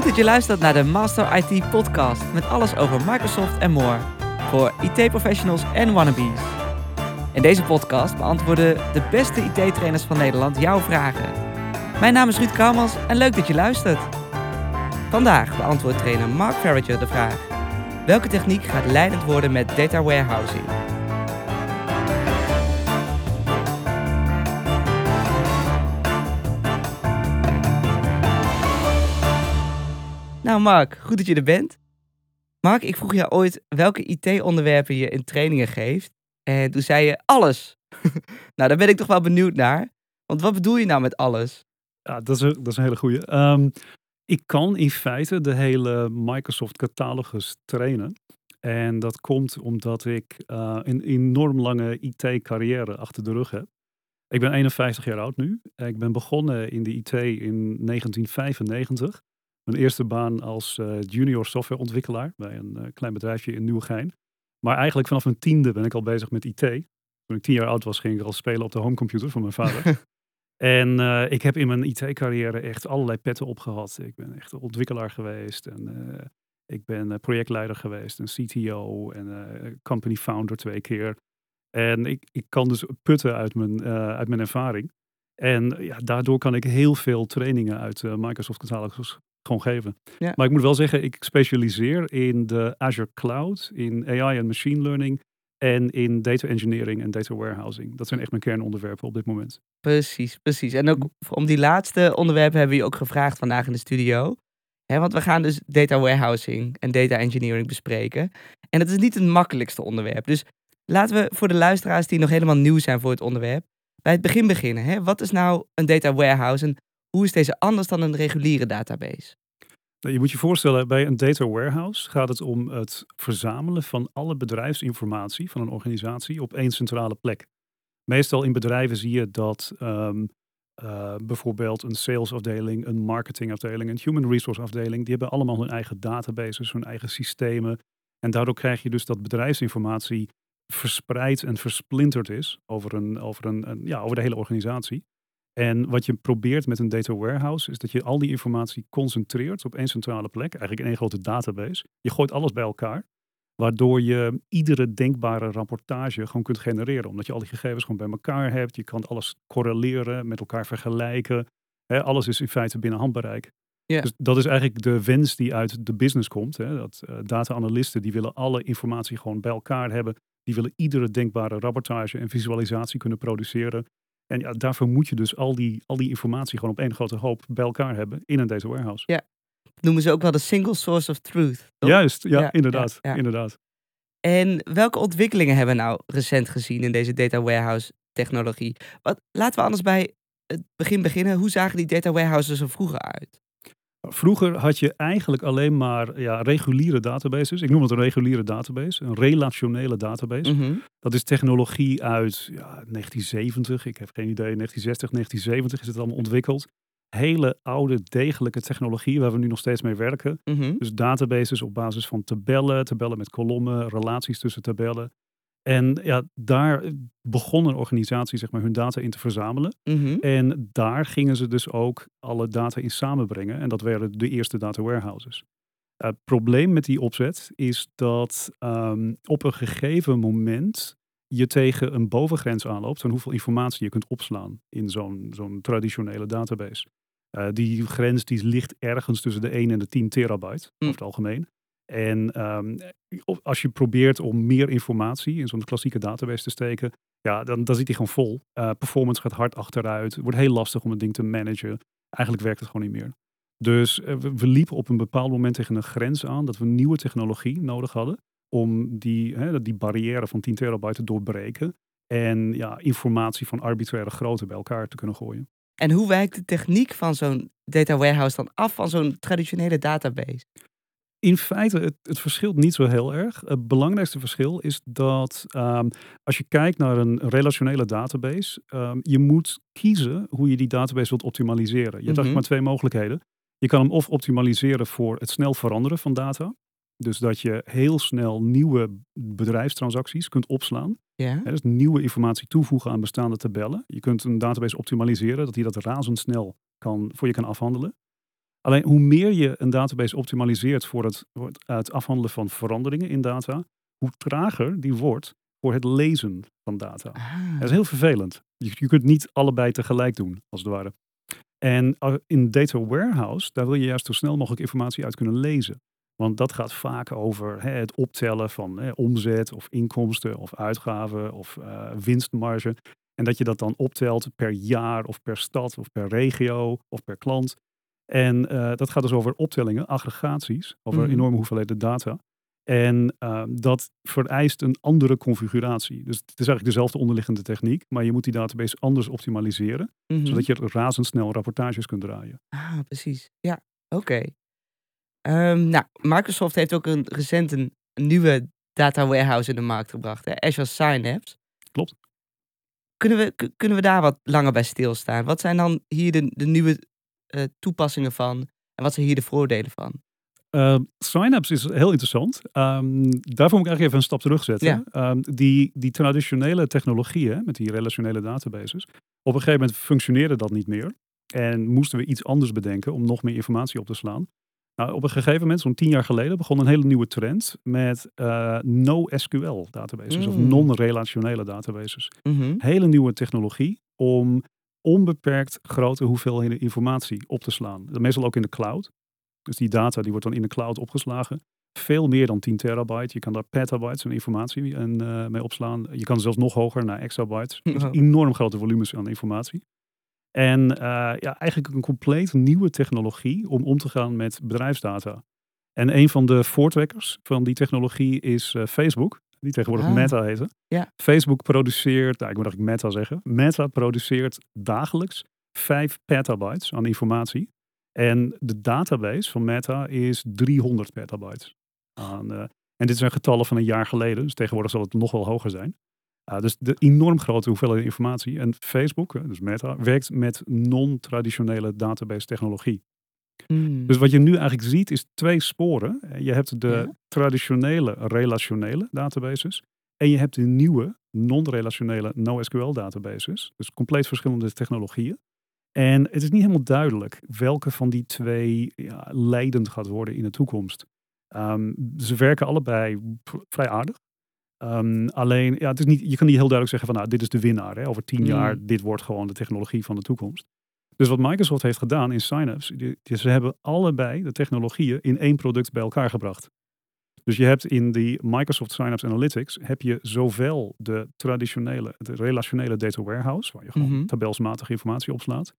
Goed dat je luistert naar de Master IT podcast met alles over Microsoft en more. Voor IT-professionals en wannabes. In deze podcast beantwoorden de beste IT-trainers van Nederland jouw vragen. Mijn naam is Ruud Kouwmans en leuk dat je luistert. Vandaag beantwoordt trainer Mark Farrager de vraag. Welke techniek gaat leidend worden met data warehousing? Nou Mark, goed dat je er bent. Mark, ik vroeg jou ooit welke IT-onderwerpen je in trainingen geeft. En toen zei je alles. nou, daar ben ik toch wel benieuwd naar. Want wat bedoel je nou met alles? Ja, dat is een, dat is een hele goede. Ehm, ik kan in feite de hele Microsoft catalogus trainen. En dat komt omdat ik uh, een enorm lange IT-carrière achter de rug heb. Ik ben 51 jaar oud nu. Ik ben begonnen in de IT in 1995. Mijn eerste baan als uh, junior softwareontwikkelaar bij een uh, klein bedrijfje in Nieuwegein. Maar eigenlijk vanaf mijn tiende ben ik al bezig met IT. Toen ik tien jaar oud was, ging ik al spelen op de homecomputer van mijn vader. en uh, ik heb in mijn IT-carrière echt allerlei petten opgehad. Ik ben echt ontwikkelaar geweest en ik ben projectleider geweest, een CTO en company founder twee keer. En ik, ik kan dus putten uit mijn, uit mijn ervaring. En ja, daardoor kan ik heel veel trainingen uit Microsoft Catalogus gewoon geven. Maar ik moet wel zeggen, ik specialiseer in de Azure Cloud, in AI en machine learning en in data engineering en data warehousing. Dat zijn echt mijn kernonderwerpen op dit moment. Precies, precies. En ook om die laatste onderwerpen hebben we je ook gevraagd vandaag in de studio. want we gaan dus data warehousing en data engineering bespreken. En het is niet het makkelijkste onderwerp. Dus laten we voor de luisteraars die nog helemaal nieuw zijn voor het onderwerp, bij het begin beginnen. Wat is nou een data warehouse en hoe is deze anders dan een reguliere database? Nou, je moet je voorstellen, bij een data warehouse gaat het om het verzamelen van alle bedrijfsinformatie van een organisatie op één centrale plek. Meestal in bedrijven zie je dat um, uh, bijvoorbeeld een salesafdeling, een marketingafdeling, een human resource afdeling, die hebben allemaal hun eigen databases, hun eigen systemen. En daardoor krijg je dus dat bedrijfsinformatie verspreid en versplinterd is over, een, over, een, een ja, over de hele organisatie. En wat je probeert met een data warehouse is dat je al die informatie concentreert op één centrale plek, eigenlijk in één grote database. Je gooit alles bij elkaar, waardoor je iedere denkbare rapportage gewoon kunt genereren, omdat je al die gegevens gewoon bij elkaar hebt. Je kan alles correleren, met elkaar vergelijken. alles is in feite binnen handbereik. Dus dat is eigenlijk de wens die uit de business komt. Hè? Dat uh, data-analysten die willen alle informatie gewoon bij elkaar hebben. Die willen iedere denkbare rapportage en visualisatie kunnen produceren. En ja, daarvoor moet je dus al die, al die informatie gewoon op één grote hoop bij elkaar hebben in een data warehouse. Ja, noemen ze ook wel de single source of truth. Juist, ja, inderdaad, inderdaad. En welke ontwikkelingen hebben we nou recent gezien in deze data warehouse technologie? Wat, laten we anders bij het begin beginnen. Hoe zagen die data warehouses er vroeger uit? Vroeger had je eigenlijk alleen maar ja, reguliere databases. Ik noem het een reguliere database, een relationele database. Mhm. Dat is technologie uit ja, 1970, ik heb geen idee, 1960, 1970 is het allemaal ontwikkeld. Hele oude, degelijke technologie waar we nu nog steeds mee werken. Mhm. Dus databases op basis van tabellen, tabellen met kolommen, relaties tussen tabellen. En ja, daar begon een organisatie zeg maar, hun data in te verzamelen. Mhm. En daar gingen ze dus ook alle data in samenbrengen. En dat werden de eerste data warehouses. het probleem met die opzet is dat um, op een gegeven moment je tegen een bovengrens aanloopt van hoeveel informatie je kunt opslaan in zo'n zo'n traditionele database. Uh, die grens die ligt ergens tussen de 1 en de 10 terabyte, mm. over het algemeen. En um, als je probeert om meer informatie in zo'n klassieke database te steken, ja, dan, dan zit die gewoon vol. Uh, performance gaat hard achteruit. Het wordt heel lastig om het ding te managen. Eigenlijk werkt het gewoon niet meer. Dus we, we, liepen op een bepaald moment tegen een grens aan dat we nieuwe technologie nodig hadden om die, hè, die barrière van 10 terabyte te doorbreken. En ja, informatie van arbitraire grootte bij elkaar te kunnen gooien. En hoe wijkt de techniek van zo'n data warehouse dan af van zo'n traditionele database? In feite, het, het, verschilt niet zo heel erg. Het belangrijkste verschil is dat um, als je kijkt naar een relationele database, um, je moet kiezen hoe je die database wilt optimaliseren. Je hebt eigenlijk mhm. maar twee mogelijkheden. Je kan hem of optimaliseren voor het snel veranderen van data. Dus dat je heel snel nieuwe bedrijfstransacties kunt opslaan. Ja. dus nieuwe informatie toevoegen aan bestaande tabellen. Je kunt een database optimaliseren, dat hij dat razendsnel kan, voor je kan afhandelen. Alleen hoe meer je een database optimaliseert voor het, het afhandelen van veranderingen in data, hoe trager die wordt voor het lezen van data. Ah. Dat is heel vervelend. Je, je kunt niet allebei tegelijk doen, als het ware. En uh, in data warehouse, daar wil je juist zo snel mogelijk informatie uit kunnen lezen. Want dat gaat vaak over hè, het optellen van hè, omzet of inkomsten of uitgaven of uh, winstmarge. En dat je dat dan optelt per jaar of per stad of per regio of per klant. En uh, dat gaat dus over optellingen, aggregaties, over Mhm. enorme hoeveelheden data. En uh, dat vereist een andere configuratie. Dus het is eigenlijk dezelfde onderliggende techniek, maar je moet die database anders optimaliseren, Mhm. zodat je razendsnel rapportages kunt draaien. Ah, precies. Ja, oké. Ehm, nou, Microsoft heeft ook een, recent een, nieuwe data warehouse in de markt gebracht, hè? Azure Synapse. Klopt. Kunnen we, kunnen we daar wat langer bij stilstaan? Wat zijn dan hier de, de nieuwe eh, toepassingen van en wat zijn hier de voordelen van? Uh, Synapse is heel interessant. Um, daarvoor moet ik eigenlijk even een stap terugzetten. Ja. Um, die, die traditionele technologieën, met die relationele databases, op een gegeven moment functioneerde dat niet meer. En moesten we iets anders bedenken om nog meer informatie op te slaan. Nou, op een gegeven moment, zo'n tien jaar geleden, begon een hele nieuwe trend met uh, NoSQL databases Mm. of non-relationele databases. Mhm. Hele nieuwe technologie om onbeperkt grote hoeveelheden informatie op te slaan. Meestal ook in de cloud. Dus die data die wordt dan in de cloud opgeslagen. Veel meer dan 10 terabyte. Je kan daar petabytes aan informatie en, uh, mee opslaan. Je kan zelfs nog hoger naar exabytes. Dus enorm grote volumes aan informatie. En uh, ja, eigenlijk een compleet nieuwe technologie om om te gaan met bedrijfsdata. En een van de voortrekkers van die technologie is uh, Facebook. Die tegenwoordig Ah. Meta heet. Ja. Facebook produceert, nou, ik moet eigenlijk Meta zeggen. Meta produceert dagelijks 5 petabytes aan informatie. En de database van Meta is 300 petabytes. Aan, uh, en dit zijn getallen van een jaar geleden, dus tegenwoordig zal het nog wel hoger zijn. Uh, dus de enorm grote hoeveelheid informatie. En Facebook, dus Meta, werkt met non-traditionele database technologie. Mm. Dus wat je nu eigenlijk ziet is twee sporen. Je hebt de Ja. traditionele relationele databases. En je hebt de nieuwe non-relationele NoSQL databases. Dus compleet verschillende technologieën. En het is niet helemaal duidelijk welke van die twee ja, leidend gaat worden in de toekomst. Um, ze werken allebei vrij aardig. Um, alleen, ja, het is niet, je kan niet heel duidelijk zeggen van nou, dit is de winnaar. Hè. Over tien Mm. jaar, dit wordt gewoon de technologie van de toekomst. Dus wat Microsoft heeft gedaan in Synapse, die, die, ze hebben allebei de technologieën in één product bij elkaar gebracht. Dus je hebt in die Microsoft Synapse Analytics, heb je zowel de traditionele, de relationele data warehouse, waar je gewoon Mhm. tabelsmatige informatie opslaat.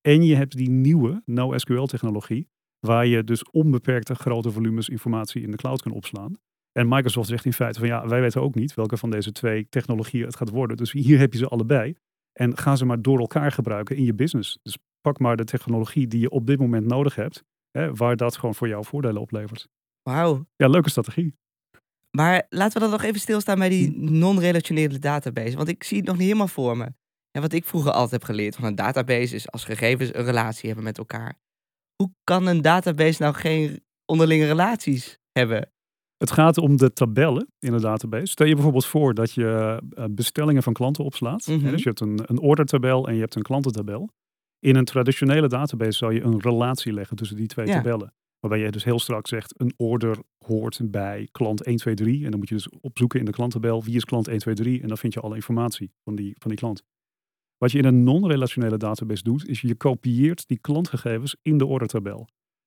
En je hebt die nieuwe NoSQL technologie, waar je dus onbeperkte grote volumes informatie in de cloud kan opslaan. En Microsoft zegt in feite van ja, wij weten ook niet welke van deze twee technologieën het gaat worden. Dus hier heb je ze allebei. En ga ze maar door elkaar gebruiken in je business. Dus pak maar de technologie die je op dit moment nodig hebt, hè, waar dat gewoon voor jou voordelen oplevert. Wauw. Ja, leuke strategie. Maar laten we dan nog even stilstaan bij die non-relationele database. Want ik zie het nog niet helemaal voor me. En wat ik vroeger altijd heb geleerd van een database is als gegevens een relatie hebben met elkaar. Hoe kan een database nou geen onderlinge relaties hebben? Het gaat om de tabellen in een database. Stel je bijvoorbeeld voor dat je uh, bestellingen van klanten opslaat. Mhm. Dus je hebt een, een ordertabel en je hebt een klantentabel. In een traditionele database zou je een relatie leggen tussen die twee Ja. tabellen. Waarbij je dus heel strak zegt, een order hoort bij klant 1, 2, 3. En dan moet je dus opzoeken in de klanttabel, wie is klant 1, 2, 3. En dan vind je alle informatie van die, van die klant. Wat je in een non-relationele database doet, is je kopieert die klantgegevens in de ordertabel.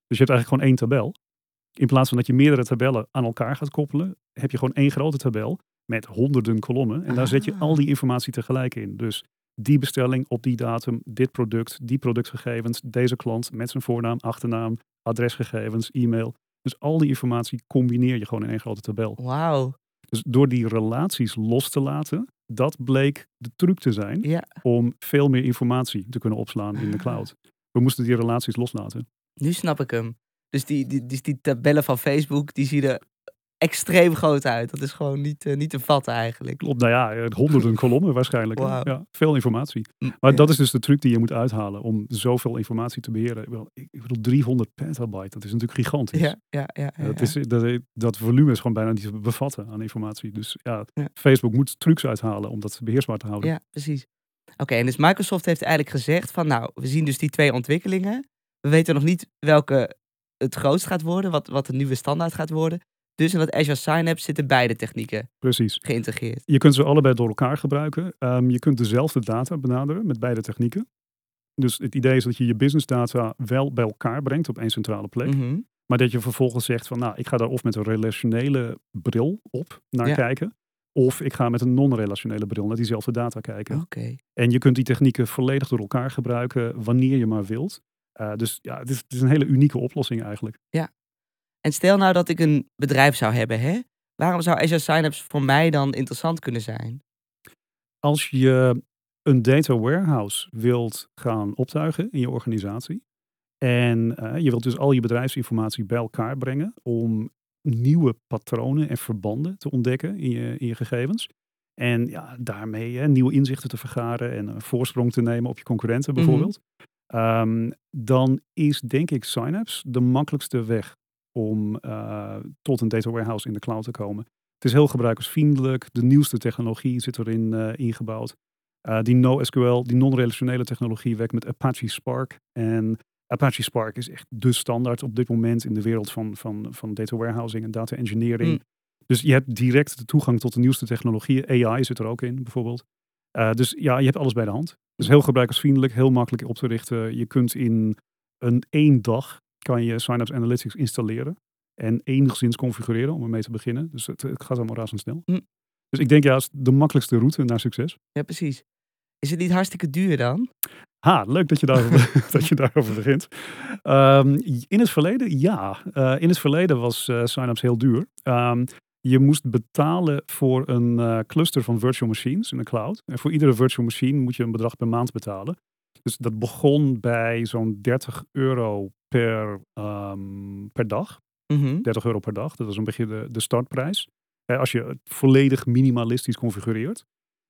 Dus je hebt eigenlijk gewoon één tabel. In plaats van dat je meerdere tabellen aan elkaar gaat koppelen, heb je gewoon één grote tabel met honderden kolommen. En daar zet je Ah. al die informatie tegelijk in. Dus die bestelling op die datum, dit product, die productgegevens, deze klant met zijn voornaam, achternaam, adresgegevens, e-mail. Dus al die informatie combineer je gewoon in één grote tabel. Wauw. Dus door die relaties los te laten, dat bleek de truc te zijn Ja, om veel meer informatie te kunnen opslaan in de Ah. cloud. We moesten die relaties loslaten. nu snap ik hem. Dus die, die, die, die tabellen van Facebook, die zien er extreem groot uit. Dat is gewoon niet, eh, niet te vatten eigenlijk. Klopt, nou ja, eh, honderden kolommen waarschijnlijk. Wauw. Ja, veel informatie. Maar ja. dat is dus de truc die je moet uithalen om zoveel informatie te beheren. Ik bedoel, ik bedoel 300 petabyte, dat is natuurlijk gigantisch. Ja, ja, ja. ja, Dat, is, dat, dat volume is gewoon bijna niet te bevatten aan informatie. Dus ja, Ja. Facebook moet trucs uithalen om dat beheersbaar te houden. Ja, precies. Oké, en dus Microsoft heeft eigenlijk gezegd van nou, we zien dus die twee ontwikkelingen. we weten nog niet welke het grootst gaat worden, wat, wat de nieuwe standaard gaat worden. Dus in dat Azure Synapse zitten beide technieken Precies. geïntegreerd. Je kunt ze allebei door elkaar gebruiken. Ehm, je kunt dezelfde data benaderen met beide technieken. Dus het idee is dat je je business data wel bij elkaar brengt op één centrale plek. Mhm. Maar dat je vervolgens zegt van nou, ik ga daar of met een relationele bril op naar Ja. kijken. Of ik ga met een non-relationele bril naar diezelfde data kijken. Oké. En je kunt die technieken volledig door elkaar gebruiken wanneer je maar wilt. Eh, dus ja, het is, het is een hele unieke oplossing eigenlijk. En stel nou dat ik een bedrijf zou hebben, hè? Waarom zou Azure Synapse voor mij dan interessant kunnen zijn? Als je een data warehouse wilt gaan optuigen in je organisatie. En eh, je wilt dus al je bedrijfsinformatie bij elkaar brengen om nieuwe patronen en verbanden te ontdekken in je, in je gegevens. En ja, daarmee hè, nieuwe inzichten te vergaren en een voorsprong te nemen op je concurrenten Mhm. bijvoorbeeld. Ehm, dan is denk ik Synapse de makkelijkste weg om eh, tot een data warehouse in de cloud te komen. Het is heel gebruikersvriendelijk. De nieuwste technologie zit erin eh, ingebouwd. Eh, die NoSQL, die non-relationele technologie, werkt met Apache Spark. En Apache Spark is echt de standaard op dit moment in de wereld van, van, van data warehousing en data engineering. Mm. Dus je hebt direct de toegang tot de nieuwste technologieën. AI zit er ook in, bijvoorbeeld. Dus ja, je hebt alles bij de hand. Dus heel gebruikersvriendelijk, heel makkelijk op te richten. Je kunt in een één dag kan je Synapse Analytics installeren en enigszins configureren om ermee te beginnen. Dus het, het gaat allemaal razendsnel. Hm. Dus ik denk ja, het is de makkelijkste route naar succes. Ja, precies. Is het niet hartstikke duur dan? Ha, leuk dat je daarover, dat je daarover begint. Ehm, in het verleden, ja. Eh, in het verleden was eh Synapse heel duur. Ehm, je moest betalen voor een eh, cluster van virtual machines in de cloud. En voor iedere virtual machine moet je een bedrag per maand betalen. Dus dat begon bij zo'n 30 euro per, ehm, per dag. Mhm. 30 euro per dag. Dat was een beetje de, de startprijs. Eh, als je het volledig minimalistisch configureert.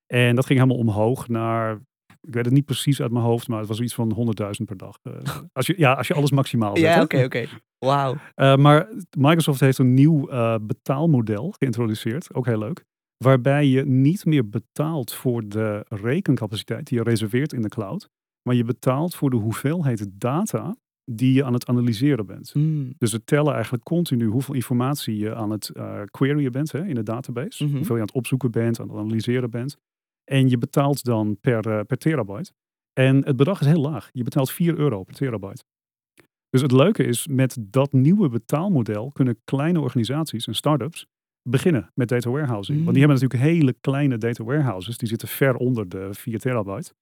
En dat ging helemaal omhoog naar, ik weet het niet precies uit mijn hoofd, maar het was iets van 100.000 per dag. Eh, als, je, ja, als je alles maximaal zet. Ja, oké, oké. Wauw. Eh, maar Microsoft heeft een nieuw betaalmodel geïntroduceerd, ook heel leuk. Waarbij je niet meer betaalt voor de rekencapaciteit die je reserveert in de cloud. Maar je betaalt voor de hoeveelheid data die je aan het analyseren bent. Mm. Dus we tellen eigenlijk continu hoeveel informatie je aan het eh queryen bent hè, in de database. Mhm. Hoeveel je aan het opzoeken bent, aan het analyseren bent. En je betaalt dan per, eh, per terabyte. En het bedrag is heel laag. Je betaalt 4 euro per terabyte. Dus het leuke is, met dat nieuwe betaalmodel kunnen kleine organisaties en start-ups beginnen met data warehousing. Want Mm. die hebben natuurlijk hele kleine data warehouses. Die zitten ver onder de 4 terabyte.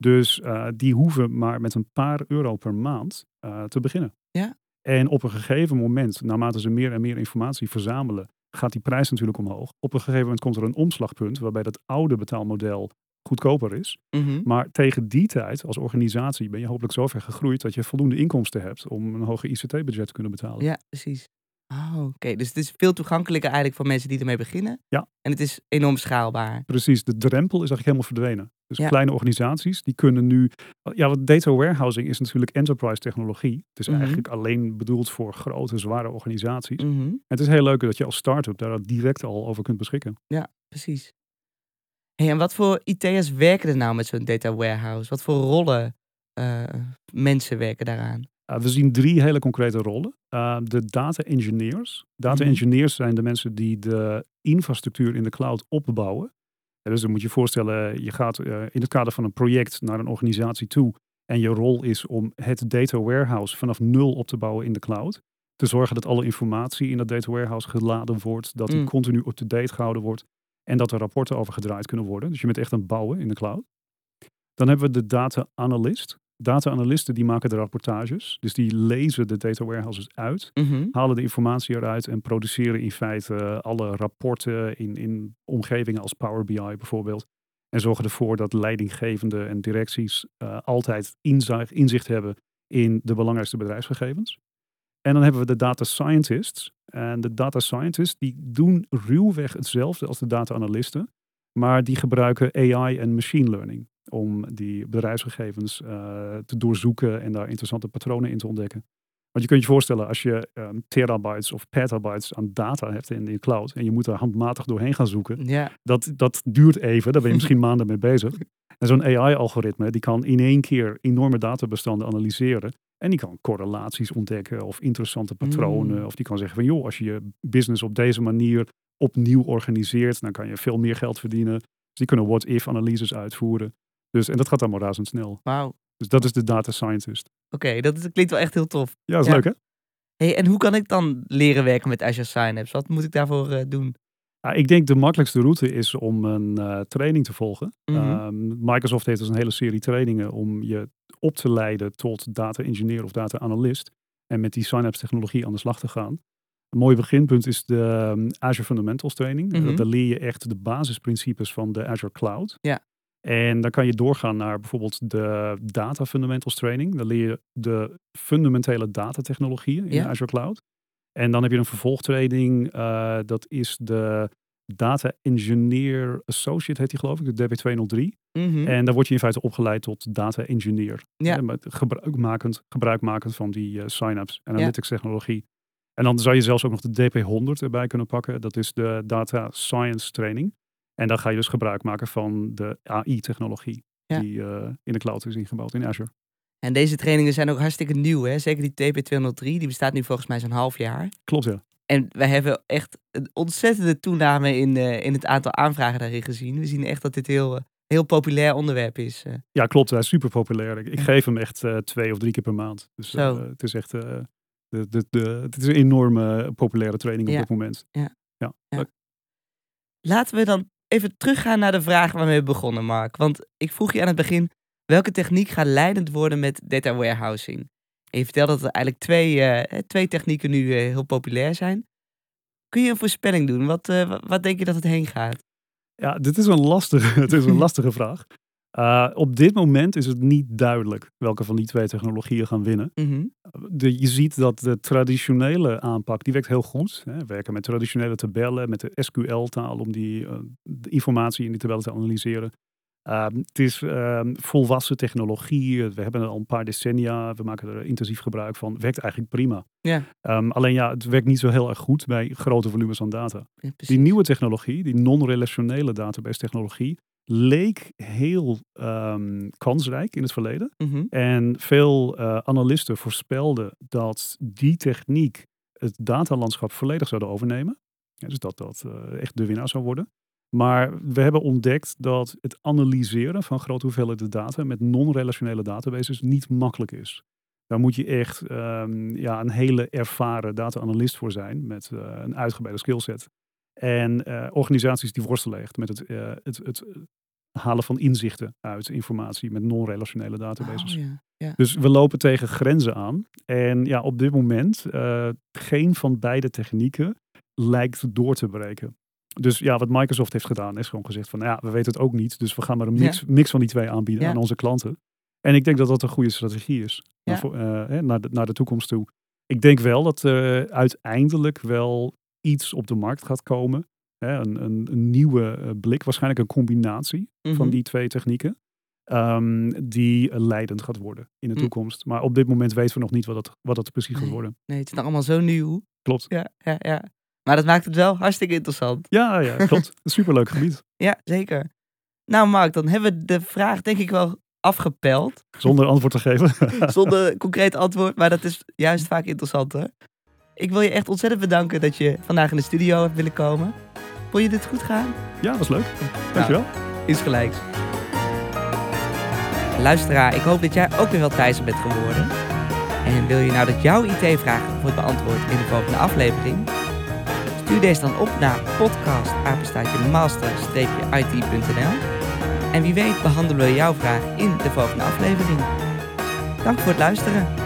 Dus eh, die hoeven maar met een paar euro per maand eh, te beginnen. Ja. En op een gegeven moment, naarmate ze meer en meer informatie verzamelen, gaat die prijs natuurlijk omhoog. Op een gegeven moment komt er een omslagpunt waarbij dat oude betaalmodel goedkoper is. Mhm. Maar tegen die tijd, als organisatie, ben je hopelijk zover gegroeid dat je voldoende inkomsten hebt om een hoger ICT-budget te kunnen betalen. Ja, precies. Oh, oké. Dus het is veel toegankelijker eigenlijk voor mensen die ermee beginnen. Ja. En het is enorm schaalbaar. Precies, de drempel is eigenlijk helemaal verdwenen. Dus Ja. kleine organisaties, die kunnen nu... Ja, want data warehousing is natuurlijk enterprise technologie. Het is Mhm. eigenlijk alleen bedoeld voor grote, zware organisaties. Mhm. Het is heel leuk dat je als start-up daar direct al over kunt beschikken. Precies. Hey, en wat voor IT'ers werken er nou met zo'n data warehouse? Wat voor rollen eh, mensen werken daaraan? Uh, we zien drie hele concrete rollen. Uh, de data engineers. Data Mhm. engineers zijn de mensen die de infrastructuur in de cloud opbouwen. Dus dan moet je je voorstellen, je gaat uh, in het kader van een project naar een organisatie toe. En je rol is om het data warehouse vanaf nul op te bouwen in de cloud. Te zorgen dat alle informatie in dat data warehouse geladen wordt. Dat die Mm. continu up-to-date gehouden wordt. En dat er rapporten over gedraaid kunnen worden. Dus je bent echt aan het bouwen in de cloud. Dan hebben we de data analyst. Data analisten die maken de rapportages. Dus die lezen de data warehouses uit, Mhm. halen de informatie eruit en produceren in feite alle rapporten in, in omgevingen als Power BI bijvoorbeeld. En zorgen ervoor dat leidinggevenden en directies eh, altijd inzicht, inzicht hebben in de belangrijkste bedrijfsgegevens. En dan hebben we de data scientists. En de data scientists die doen ruwweg hetzelfde als de data analisten. Maar die gebruiken AI en machine learning om die bedrijfsgegevens uh, te doorzoeken en daar interessante patronen in te ontdekken. Want je kunt je voorstellen, als je um, terabytes of petabytes aan data hebt in de cloud en je moet daar handmatig doorheen gaan zoeken, Ja. dat, dat duurt even, daar ben je misschien maanden mee bezig. En zo'n AI-algoritme, die kan in één keer enorme databestanden analyseren En die kan correlaties ontdekken of interessante patronen. Mm. Of die kan zeggen van joh, als je je business op deze manier opnieuw organiseert, dan kan je veel meer geld verdienen. Dus die kunnen what-if analyses uitvoeren. Dus, en dat gaat allemaal razendsnel. Wauw. Dus dat is de data scientist. Oké, dat, klinkt wel echt heel tof. Ja, dat is Ja. leuk hè? Hey, en hoe kan ik dan leren werken met Azure Synapse? Wat moet ik daarvoor eh, doen? Ja, ik denk de makkelijkste route is om een eh, training te volgen. Mhm. Ehm, Microsoft heeft dus een hele serie trainingen om je op te leiden tot data engineer of data analyst. En met die Synapse technologie aan de slag te gaan. Een mooi beginpunt is de ehm, Azure Fundamentals training. Mhm. Daar leer je echt de basisprincipes van de Azure Cloud. Ja. En dan kan je doorgaan naar bijvoorbeeld de Data Fundamentals training. Dan leer je de fundamentele datatechnologieën in Ja. Azure Cloud. En dan heb je een vervolgtraining. eh, dat is de Data Engineer Associate, heet die geloof ik, de DB203. Mhm. En daar word je in feite opgeleid tot data engineer. Ja. Hè, met gebruikmakend, gebruikmakend van die eh, Synapse Analytics technologie. En dan zou je zelfs ook nog de DP100 erbij kunnen pakken. Dat is de Data Science Training. En dan ga je dus gebruik maken van de AI-technologie Ja. die eh, in de cloud is ingebouwd in Azure. En deze trainingen zijn ook hartstikke nieuw, hè? Zeker die TP203, die bestaat nu volgens mij zo'n half jaar. Klopt ja. En wij hebben echt een ontzettende toename in, eh, in het aantal aanvragen daarin gezien. We zien echt dat dit heel, eh, heel populair onderwerp is. Ja, klopt. Hij is super populair. Ik, ik Ja. geef hem echt twee of drie keer per maand. Dus het is echt de, de, de, het is een enorme populaire training Ja. op dit moment. Ja. ja. Laten we dan even teruggaan naar de vraag waarmee we begonnen, Mark. Want ik vroeg je aan het begin, welke techniek gaat leidend worden met data warehousing? En je vertelde dat er eigenlijk twee, eh, twee technieken nu eh, heel populair zijn. Kun je een voorspelling doen? Wat, eh, wa- wat denk je dat het heen gaat? Ja, dit is een lastige, het is een lastige vraag. Uh, op dit moment is het niet duidelijk welke van die twee technologieën gaan winnen. Mhm. De, je ziet dat de traditionele aanpak, die werkt heel goed. Hè. We werken met traditionele tabellen, met de SQL-taal om die uh, de informatie in die tabellen te analyseren. Uh, het is uh, volwassen technologie. We hebben het al een paar decennia. We maken er intensief gebruik van. Werkt eigenlijk prima. Ja. Um, alleen ja, het werkt niet zo heel erg goed bij grote volumes aan data. Ja, die nieuwe technologie, die non-relationele database technologie, leek heel um, kansrijk in het verleden. Mm -hmm. En veel uh, analisten voorspelden dat die techniek het datalandschap volledig zouden overnemen. Ja, dus dat dat uh, echt de winnaar zou worden. Maar we hebben ontdekt dat het analyseren van grote hoeveelheden data met non-relationele databases niet makkelijk is. Daar moet je echt um, ja, een hele ervaren data-analyst voor zijn met uh, een uitgebreide skillset. En uh, organisaties die worstelen echt met het, uh, het, het, halen van inzichten uit informatie met non-relationele databases. Oh, ja. Ja. Dus we lopen tegen grenzen aan. En ja, op dit moment, uh, geen van beide technieken lijkt door te breken. Dus ja, wat Microsoft heeft gedaan is gewoon gezegd van, nou ja, we weten het ook niet. Dus we gaan maar een mix, ja. mix van die twee aanbieden aan onze klanten. En ik denk dat dat een goede strategie is naar, uh, naar, de, naar de toekomst toe. Ik denk wel dat er uiteindelijk wel iets op de markt gaat komen. Hè, een, een, een, nieuwe uh, blik, waarschijnlijk een combinatie mm -hmm. van die twee technieken. Um, die leidend gaat worden in de Mm. toekomst. Maar op dit moment weten we nog niet wat dat, wat dat precies nee. gaat worden. Nee, het is nog allemaal zo nieuw. Klopt. Ja, ja, ja. Maar dat maakt het wel hartstikke interessant. Ja, ja klopt. Superleuk gebied. Ja, zeker. Nou, Mark, dan hebben we de vraag denk ik wel afgepeld. Zonder antwoord te geven. Zonder concreet antwoord, maar dat is juist vaak interessanter. Ik wil je echt ontzettend bedanken dat je vandaag in de studio hebt willen komen. Vond je dit goed gaan? Ja, was leuk. Dankjewel. Nou, iets gelijks. Luisteraar, ik hoop dat jij ook weer wat wijzer bent geworden. En wil je nou dat jouw IT-vraag wordt beantwoord in de volgende aflevering? Stuur deze dan op naar podcast-master-it.nl En wie weet behandelen we jouw vraag in de volgende aflevering. Dank voor het luisteren.